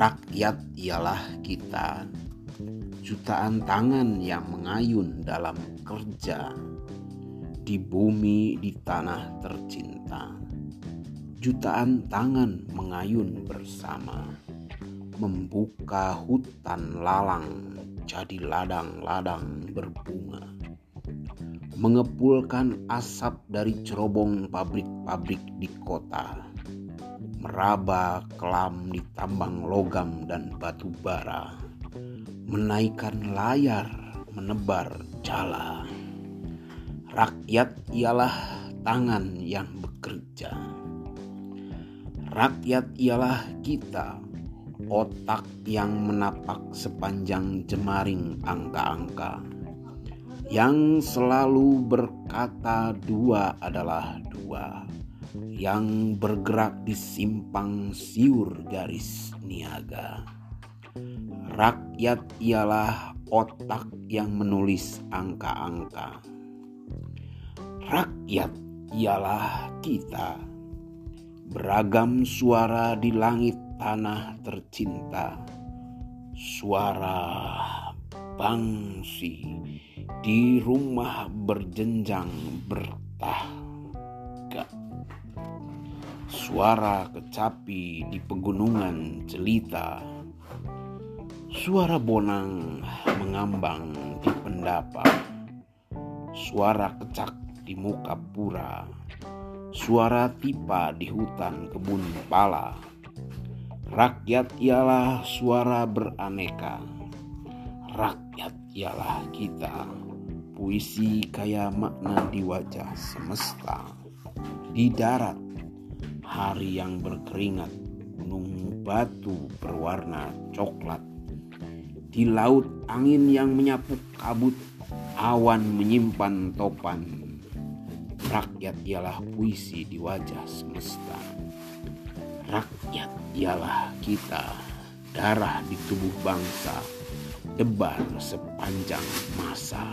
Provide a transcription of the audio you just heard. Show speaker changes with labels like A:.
A: Rakyat ialah kita, jutaan tangan yang mengayun dalam kerja di bumi di tanah tercinta. Jutaan tangan mengayun bersama, membuka hutan lalang jadi ladang-ladang berbunga. Mengepulkan asap dari cerobong pabrik-pabrik di kota meraba kelam di tambang logam dan batu bara, menaikkan layar, menebar jala. Rakyat ialah tangan yang bekerja. Rakyat ialah kita, otak yang menapak sepanjang jemaring angka-angka, yang selalu berkata dua adalah dua yang bergerak di simpang siur garis niaga. Rakyat ialah otak yang menulis angka-angka. Rakyat ialah kita. Beragam suara di langit tanah tercinta. Suara bangsi di rumah berjenjang bertahga. Suara kecapi di pegunungan jelita Suara bonang mengambang di pendapa Suara kecak di muka pura. Suara tipa di hutan kebun pala. Rakyat ialah suara beraneka. Rakyat ialah kita. Puisi kaya makna di wajah semesta. Di darat hari yang berkeringat, gunung batu berwarna coklat. Di laut angin yang menyapu kabut, awan menyimpan topan. Rakyat ialah puisi di wajah semesta. Rakyat ialah kita, darah di tubuh bangsa, debar sepanjang masa.